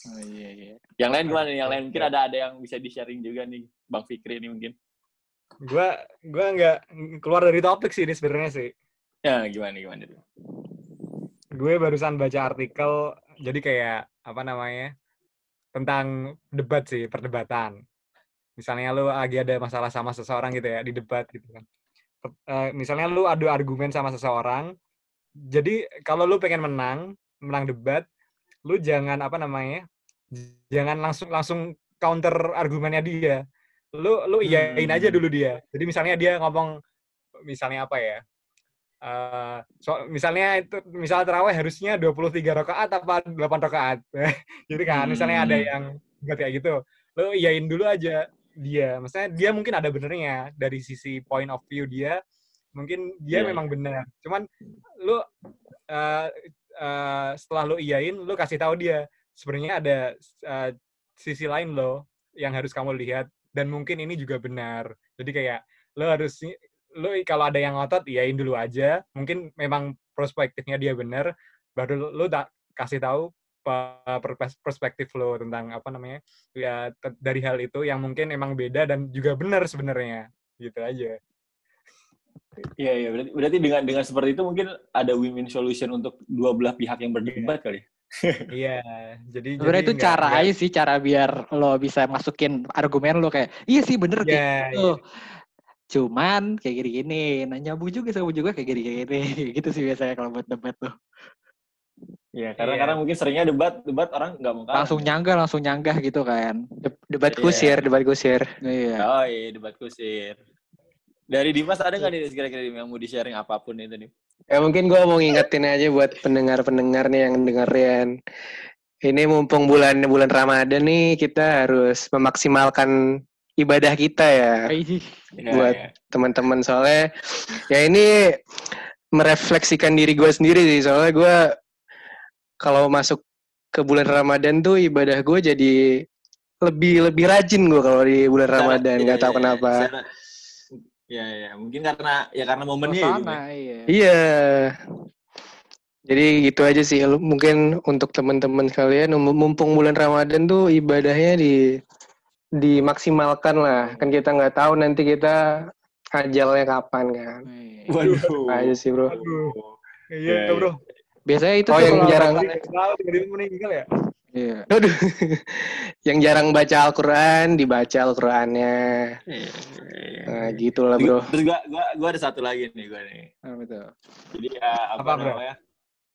Oh, iya, iya. Yang lain gimana nih? Yang lain mungkin ada ada yang bisa di-sharing juga nih, Bang Fikri ini mungkin. Gua gua nggak keluar dari topik sih ini sebenarnya sih. Ya, gimana gimana tuh? Gue barusan baca artikel jadi kayak apa namanya? tentang debat sih, perdebatan. Misalnya lu lagi ada masalah sama seseorang gitu ya, di debat gitu kan. Eh, misalnya lu adu argumen sama seseorang. Jadi kalau lu pengen menang, menang debat, lu jangan apa namanya? Jangan langsung langsung counter argumennya dia. Lu lu iyain aja Hmm. dulu dia. Jadi misalnya dia ngomong misalnya apa ya? Eh so, misalnya itu misalnya terawih harusnya 23 rakaat apa 8 rakaat. Jadi kan misalnya ada Hmm. yang buat kayak gitu, lu iyain dulu aja dia. Maksudnya dia mungkin ada benernya dari sisi point of view dia, mungkin dia Iya, memang benar. Cuman lu eh eh, setelah lu iyain, lu kasih tahu dia sebenarnya ada eh, sisi lain loh yang harus kamu lihat dan mungkin ini juga benar. Jadi kayak lu harus lu kalau ada yang ngotot iyain dulu aja. Mungkin memang perspektifnya dia benar, baru lu, tak kasih tahu perspektif lo tentang apa namanya ya dari hal itu yang mungkin emang beda dan juga benar sebenarnya gitu aja. Iya, iya. Berarti, berarti dengan dengan seperti itu mungkin ada win-win solution untuk dua belah pihak yang berdebat kali. Iya, jadi Sebenarnya jadi itu nggak- cara nggak- aja sih, cara biar lo bisa masukin argumen lo kayak, iya sih bener Iya, gitu. Cuman kayak gini-gini, nah nyambung juga sama juga kayak gini-gini. gitu sih biasanya kalau buat debat tuh. Iya, karena Iya. karena mungkin seringnya debat debat orang nggak mau kalah. Langsung nyanggah, langsung nyanggah gitu kan. De- Debat Iya. kusir, debat kusir. Iya. Oh iya, debat kusir. Dari Dimas ada nggak nih kira-kira yang mau di-sharing apa pun itu nih? Ya mungkin gue mau ngingetin aja buat pendengar-pendengar nih yang dengerin. Ini mumpung bulan bulan Ramadan nih kita harus memaksimalkan ibadah kita ya Ih, Ya, Buat- ya. teman-teman soalnya ya ini merefleksikan diri gue sendiri sih soalnya gue kalau masuk ke bulan Ramadan tuh ibadah gue jadi lebih lebih rajin gue kalau di bulan Ramadan iya, nggak tahu iya, kenapa. secara- Ya, ya, mungkin karena ya karena momennya ya, gitu. suasana, iya. Iya. Jadi gitu aja sih. Mungkin untuk teman-teman sekalian mum- mumpung bulan Ramadan tuh ibadahnya di dimaksimalkan lah. Kan kita nggak tahu nanti kita ajalnya kapan kan. Iya. Waduh. Aja sih bro. Iya, Iya, bro. Biasanya itu Oh, yang jarang- meninggal ya? Iya. Aduh. Yang jarang baca Al-Quran dibaca Al-Qurannya. Iya, iya. Nah gitulah bro. Terus gua, gua, gua ada satu lagi nih gua nih. Apa tuh? Jadi uh, apa, Apa, bro? namanya?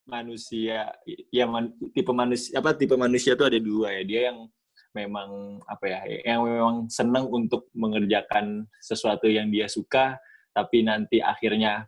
Manusia ya man- tipe manusia apa tipe manusia tuh ada dua ya. Dia yang memang apa ya, yang memang senang untuk mengerjakan sesuatu yang dia suka tapi nanti akhirnya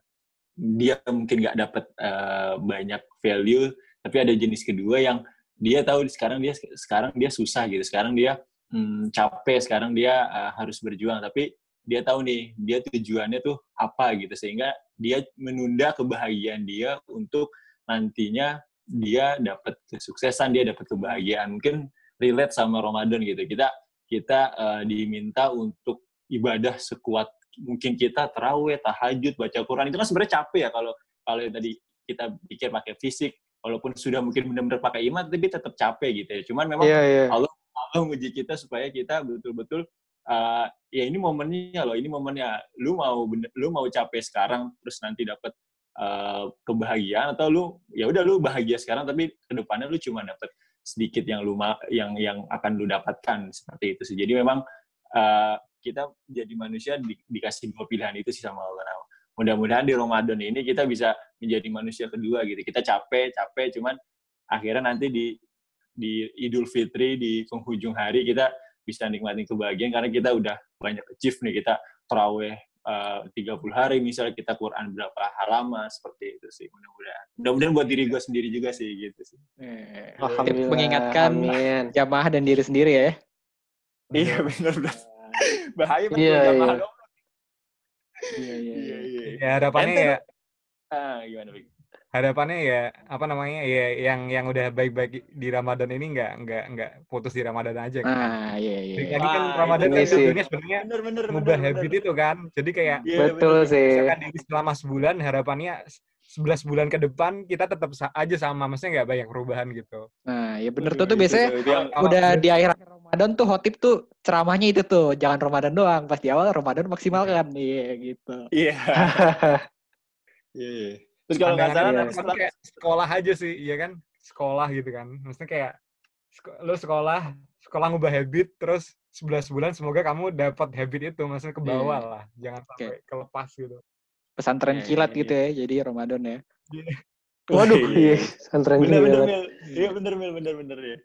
dia mungkin nggak dapat uh, banyak value, tapi ada jenis kedua yang dia tahu sekarang dia sekarang dia susah gitu. Sekarang dia hmm, capek, sekarang dia uh, harus berjuang tapi dia tahu nih dia tujuannya tuh apa gitu sehingga dia menunda kebahagiaan dia untuk nantinya dia dapat kesuksesan dia dapat kebahagiaan mungkin relate sama Ramadan gitu kita kita eh, diminta untuk ibadah sekuat mungkin kita terawih tahajud baca Quran itu kan sebenarnya capek ya kalau kalau yang tadi kita pikir pakai fisik walaupun sudah mungkin benar-benar pakai iman tapi tetap capek gitu ya cuman memang Iya iya. Allah menguji kita supaya kita betul-betul uh, ya ini momennya loh, ini momennya. Lu mau bener, lu mau capek sekarang terus nanti dapat uh, kebahagiaan atau lu ya udah lu bahagia sekarang tapi ke depannya lu cuma dapat sedikit yang lu yang yang akan lu dapatkan seperti itu sih. Jadi memang uh, kita jadi manusia di- dikasih dua pilihan itu sih sama Allah. Nah, mudah-mudahan di Ramadan ini kita bisa menjadi manusia kedua gitu. Kita capek, capek cuman akhirnya nanti di di Idul Fitri di penghujung hari kita bisa nikmatin kebahagiaan karena kita udah banyak achieve nih kita terawih eh, 30 hari misalnya kita Quran berapa halaman seperti itu sih mudah-mudahan mudah-mudahan buat diri gue sendiri juga sih gitu sih Eh, Alhamdulillah. mengingatkan Amin. jamaah dan diri sendiri ya. iya benar benar bahaya betul Iya, jamaah iya. dong Iya, iya, iya iya Ya harapannya Ente ya ah gimana Bik? Harapannya ya apa namanya ya yang yang udah baik-baik di Ramadan ini nggak nggak nggak putus di Ramadan aja kan. Ah, iya, iya. Jadi kan Wah, Ramadan ini kan sih. tujuannya sebenarnya bener bener ngubah bener, habit bener. itu kan. Jadi kayak Iya, Betul bener. sih. misalkan diri selama sebulan harapannya 11 bulan ke depan kita tetap sa- aja sama maksudnya nggak banyak perubahan gitu. Nah, ya bener tuh Itu- tuh biasanya itu- itu yang- Kalau- udah di akhir Ramadan tuh hotip tuh ceramahnya itu tuh jangan Ramadan doang pas di awal Ramadan maksimalkan iya gitu Iya. Iya. iya. Terus kalau nggak salah nanti kan setelah kayak sekolah aja sih, iya kan? Sekolah gitu kan. Maksudnya kayak lu sekolah, sekolah ngubah habit terus 11 bulan semoga kamu dapat habit itu maksudnya ke bawah lah. Jangan sampai kelepas gitu. pesantren Iya, iya, kilat iya. gitu ya jadi Ramadan ya Waduh, Iya. iya. Santren bener bener kilat. Mil. Iya bener Mil, bener bener ya.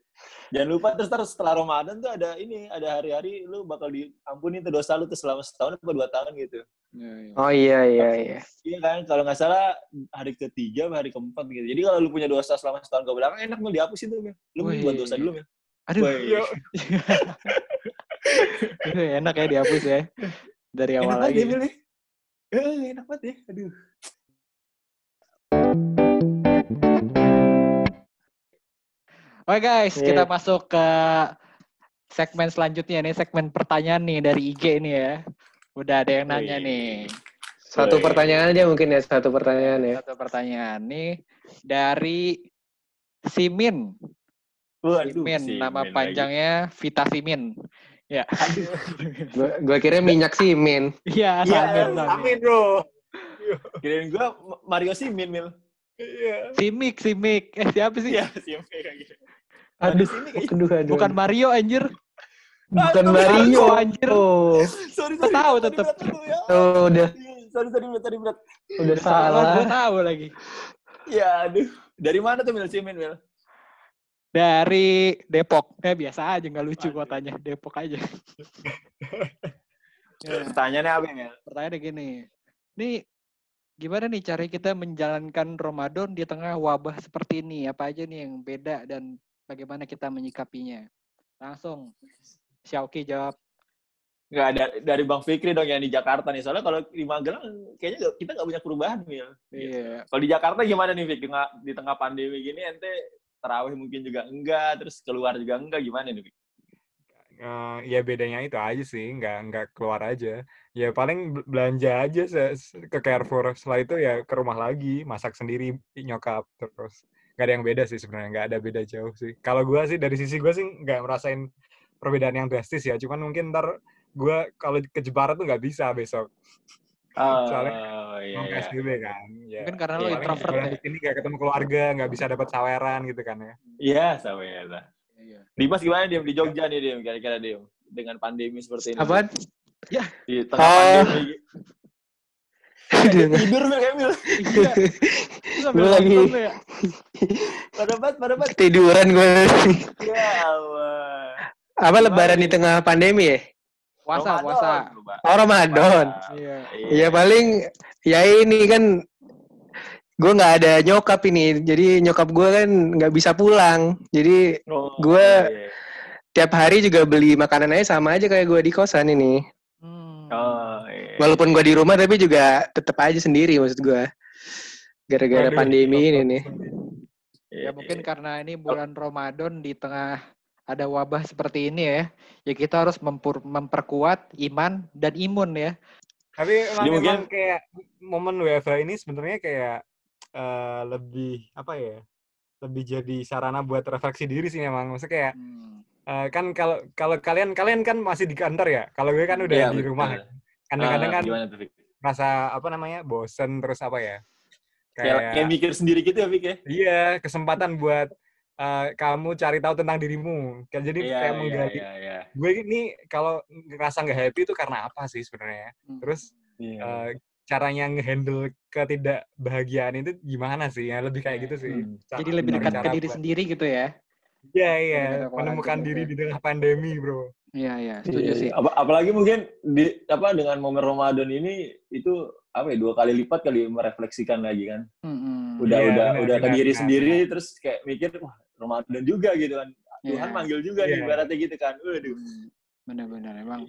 Jangan lupa terus terus setelah Ramadan tuh ada ini, ada hari-hari lu bakal diampuni tuh dosa lu tuh selama setahun atau dua tahun gitu. Oh iya iya iya. Iya kan, kalau nggak salah hari ketiga, hari keempat gitu. Jadi kalau lu punya dosa selama setahun ke belakang enak Mil dihapusin tuh Mil. Lu Wih. buat dosa dulu Mil. aduh Wih. enak ya dihapus ya dari Enak awal banget ya lagi Mil. Eh, enak banget ya. Aduh. Oke guys Iya. kita masuk ke segmen selanjutnya nih segmen pertanyaan nih dari IG nih ya udah ada yang nanya Wih. nih Satu pertanyaan aja mungkin ya, satu pertanyaan ya. satu pertanyaan nih dari Simin Waduh, Simin si nama Min lagi. panjangnya Vita Simin ya Gua, gua kira minyak sih, Min. iya Iya, amin, amin. amin bro. Kirain gua Mario Simin, Mil. Iya. Simik Simik eh siapa sih Iya, Simin kayak gitu. Aduh, aduh, aduh. bukan Mario anjir bukan Aduh, Mario. Mario, anjir. Oh, Sorry, sorry. tahu dulu ya. oh, udah Sorry, tadi berat, tadi berat. udah salah gue tahu lagi Ya, aduh. Dari mana tuh Mil Simin, Mil? dari Depok eh biasa aja nggak lucu Aduh. kotanya Depok aja Ya. Pertanyaannya apa, Mil? pertanyaannya gini nih gimana nih cara kita menjalankan Ramadan di tengah wabah seperti ini apa aja nih yang beda dan bagaimana kita menyikapinya langsung Xiaoki jawab Nggak ada dari Bang Fikri dong yang di Jakarta nih. Soalnya kalau di Magelang kayaknya kita nggak punya perubahan, Mil. iya Kalau di Jakarta gimana nih, Fik? Di tengah, di tengah pandemi gini, ente terawih mungkin juga enggak, terus keluar juga enggak, gimana nih, Fik? Eh, ya bedanya itu aja sih, nggak nggak keluar aja. Ya paling bel- belanja aja ke Carrefour. Setelah itu ya ke rumah lagi, masak sendiri nyokap terus. Nggak ada yang beda sih sebenarnya, nggak ada beda jauh sih. Kalau gua sih dari sisi gua sih nggak merasain perbedaan yang drastis ya. Cuman mungkin ntar gua kalau ke Jepara tuh nggak bisa besok. Oh, Soalnya iya, Mau iya. PSBB kan. Ya. mungkin karena lo Iya, introvert ya di sini nggak ketemu keluarga, nggak bisa dapat saweran gitu kan ya. Iya, sama ya. lah. Iya. Dimas gimana, Dim? Di Jogja nih, Dim, kira-kira, Dim. Dengan pandemi seperti ini. Apaan? Di tengah pandemi. Dengan- Tidur, Mil, kayak Mil. iya Gua lagi- ya? Pada bat, pada bat. Ketiduran gue. Ya Allah. Apa lebaran di tengah pandemi ya? puasa puasa. Oh, Ramadan. iya Ya paling ya ini kan gue nggak ada nyokap ini, jadi nyokap gue kan nggak bisa pulang. Jadi Oh, gua- iya. tiap hari juga beli makanan aja sama aja kayak gue di kosan ini. Oh, iya. Walaupun gue di rumah tapi juga tetap aja sendiri maksud gue. Gara-gara pandemi ini nih. Iya, ya mungkin iya. karena ini bulan Ramadan di tengah ada wabah seperti ini ya ya kita harus mempur- memperkuat iman dan imun ya Tapi emang, Jadi mungkin- emang kayak momen WFH ini sebenarnya kayak eh, lebih apa ya? Lebih jadi sarana buat refleksi diri sih memang. Maksudnya kayak Hmm. Eh, kan kalau kalau kalian kalian kan masih di kantor ya. Kalau gue kan udah Iya, di betul. rumah. ya. Kadang-kadang Ah, kan Fik? rasa apa namanya? bosen terus apa ya? Kayak, Kayak kayak mikir sendiri gitu ya, Fik ya? iya, kesempatan buat eh, kamu cari tahu tentang dirimu. Kayak jadi Iya, kayak iya, menggali. iya, iya. Gue ini kalau ngerasa nggak happy itu karena apa sih sebenarnya? Hmm. Terus Iya. eh, caranya ngehandle ketidakbahagiaan itu gimana sih? Ya lebih kayak gitu sih. Hmm. Cara- jadi lebih dekat ke diri buat- sendiri gitu ya Iya iya, menemukan diri ya. di tengah pandemi, bro. Iya, iya, setuju Iya, sih. iya. Apa- apalagi mungkin di apa dengan momen Ramadan ini itu apa ya dua kali lipat kali merefleksikan lagi kan. Mm-mm. Udah Iya, udah udah ke diri benar, sendiri terus kayak mikir wah Ramadan juga gitu kan. Tuhan Iya. manggil juga nih Iya. ibaratnya gitu kan. Waduh. Hmm, Benar-benar emang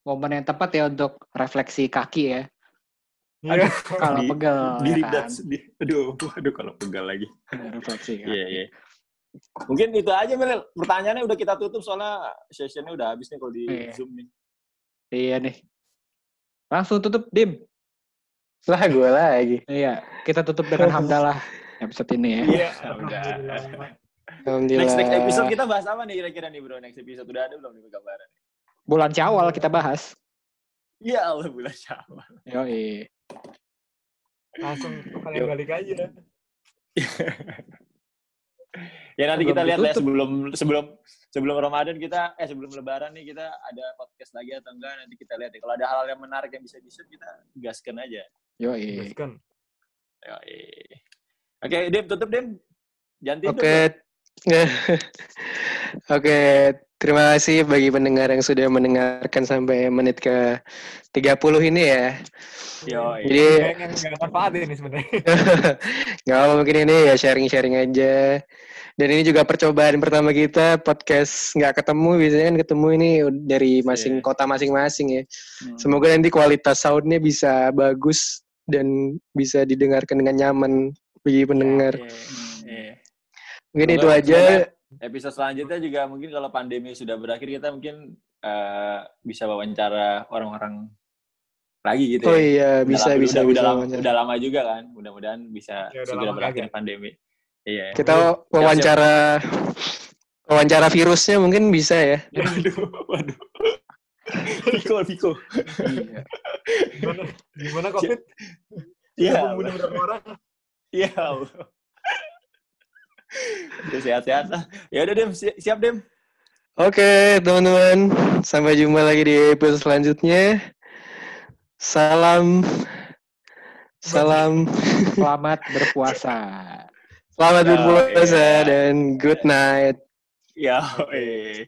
momen yang tepat ya untuk refleksi kaki ya. Iya. Kalau Di- pegel Diri ya kan. Aduh, aduh kalau pegal lagi. refleksi kaki. Iya, iya. Mungkin itu aja Mel. Pertanyaannya udah kita tutup soalnya sessionnya udah habis nih kalau di Iya. Zoom nih. Iya nih. Langsung tutup dim. Lah gue lagi. Iya, kita tutup dengan hamdalah episode ini ya. Iya, udah. Alhamdulillah. Alhamdulillah. Next next episode kita bahas apa nih kira-kira nih bro? Next episode udah ada belum nih gambaran? Bulan Syawal kita bahas. Ya Allah bulan Syawal. Yoi. Langsung kalian balik aja. Ya nanti kita lihat lah ya sebelum sebelum sebelum Ramadan kita eh sebelum Lebaran nih kita ada podcast lagi atau enggak nanti kita lihat ya. Kalau ada hal yang menarik yang bisa shoot kita gaskan aja. Yoi. Gaskan. Yoi. Oke, Dim tutup Dim. Jangan tidur. Oke. Oke, terima kasih bagi pendengar yang sudah mendengarkan sampai menit ke 30 ini ya. Yoi. Jadi nggak manfaat ini sebenarnya. nggak apa mungkin ini ya sharing-sharing aja. Dan ini juga percobaan pertama kita podcast nggak ketemu biasanya kan ketemu ini dari masing Iya. kota masing-masing ya. Hmm. Semoga nanti kualitas soundnya bisa bagus dan bisa didengarkan dengan nyaman bagi pendengar. Iya, iya. Mungkin Semoga- itu aja. semoga Episode selanjutnya juga mungkin kalau pandemi sudah berakhir kita mungkin eh, bisa wawancara orang-orang lagi gitu Oh ya. iya, Udah bisa lama- bisa udah, bisa. udah, lama, wawancara. udah lama juga kan. Mudah-mudahan bisa Ya, udah segera berakhir kagak. pandemi. Iya. Kita wawancara wawancara virusnya mungkin bisa ya. Waduh, waduh. Viko, Viko. Iya. Gimana, gimana COVID? Iya, membunuh berapa orang? iya. Sehat-sehat lah. Ya udah Dem, Si- siap Dem. Oke, teman-teman. Sampai jumpa lagi di episode selanjutnya. Salam Salam Selamat berpuasa. Selamat berpuasa dan good night. Ya, eh.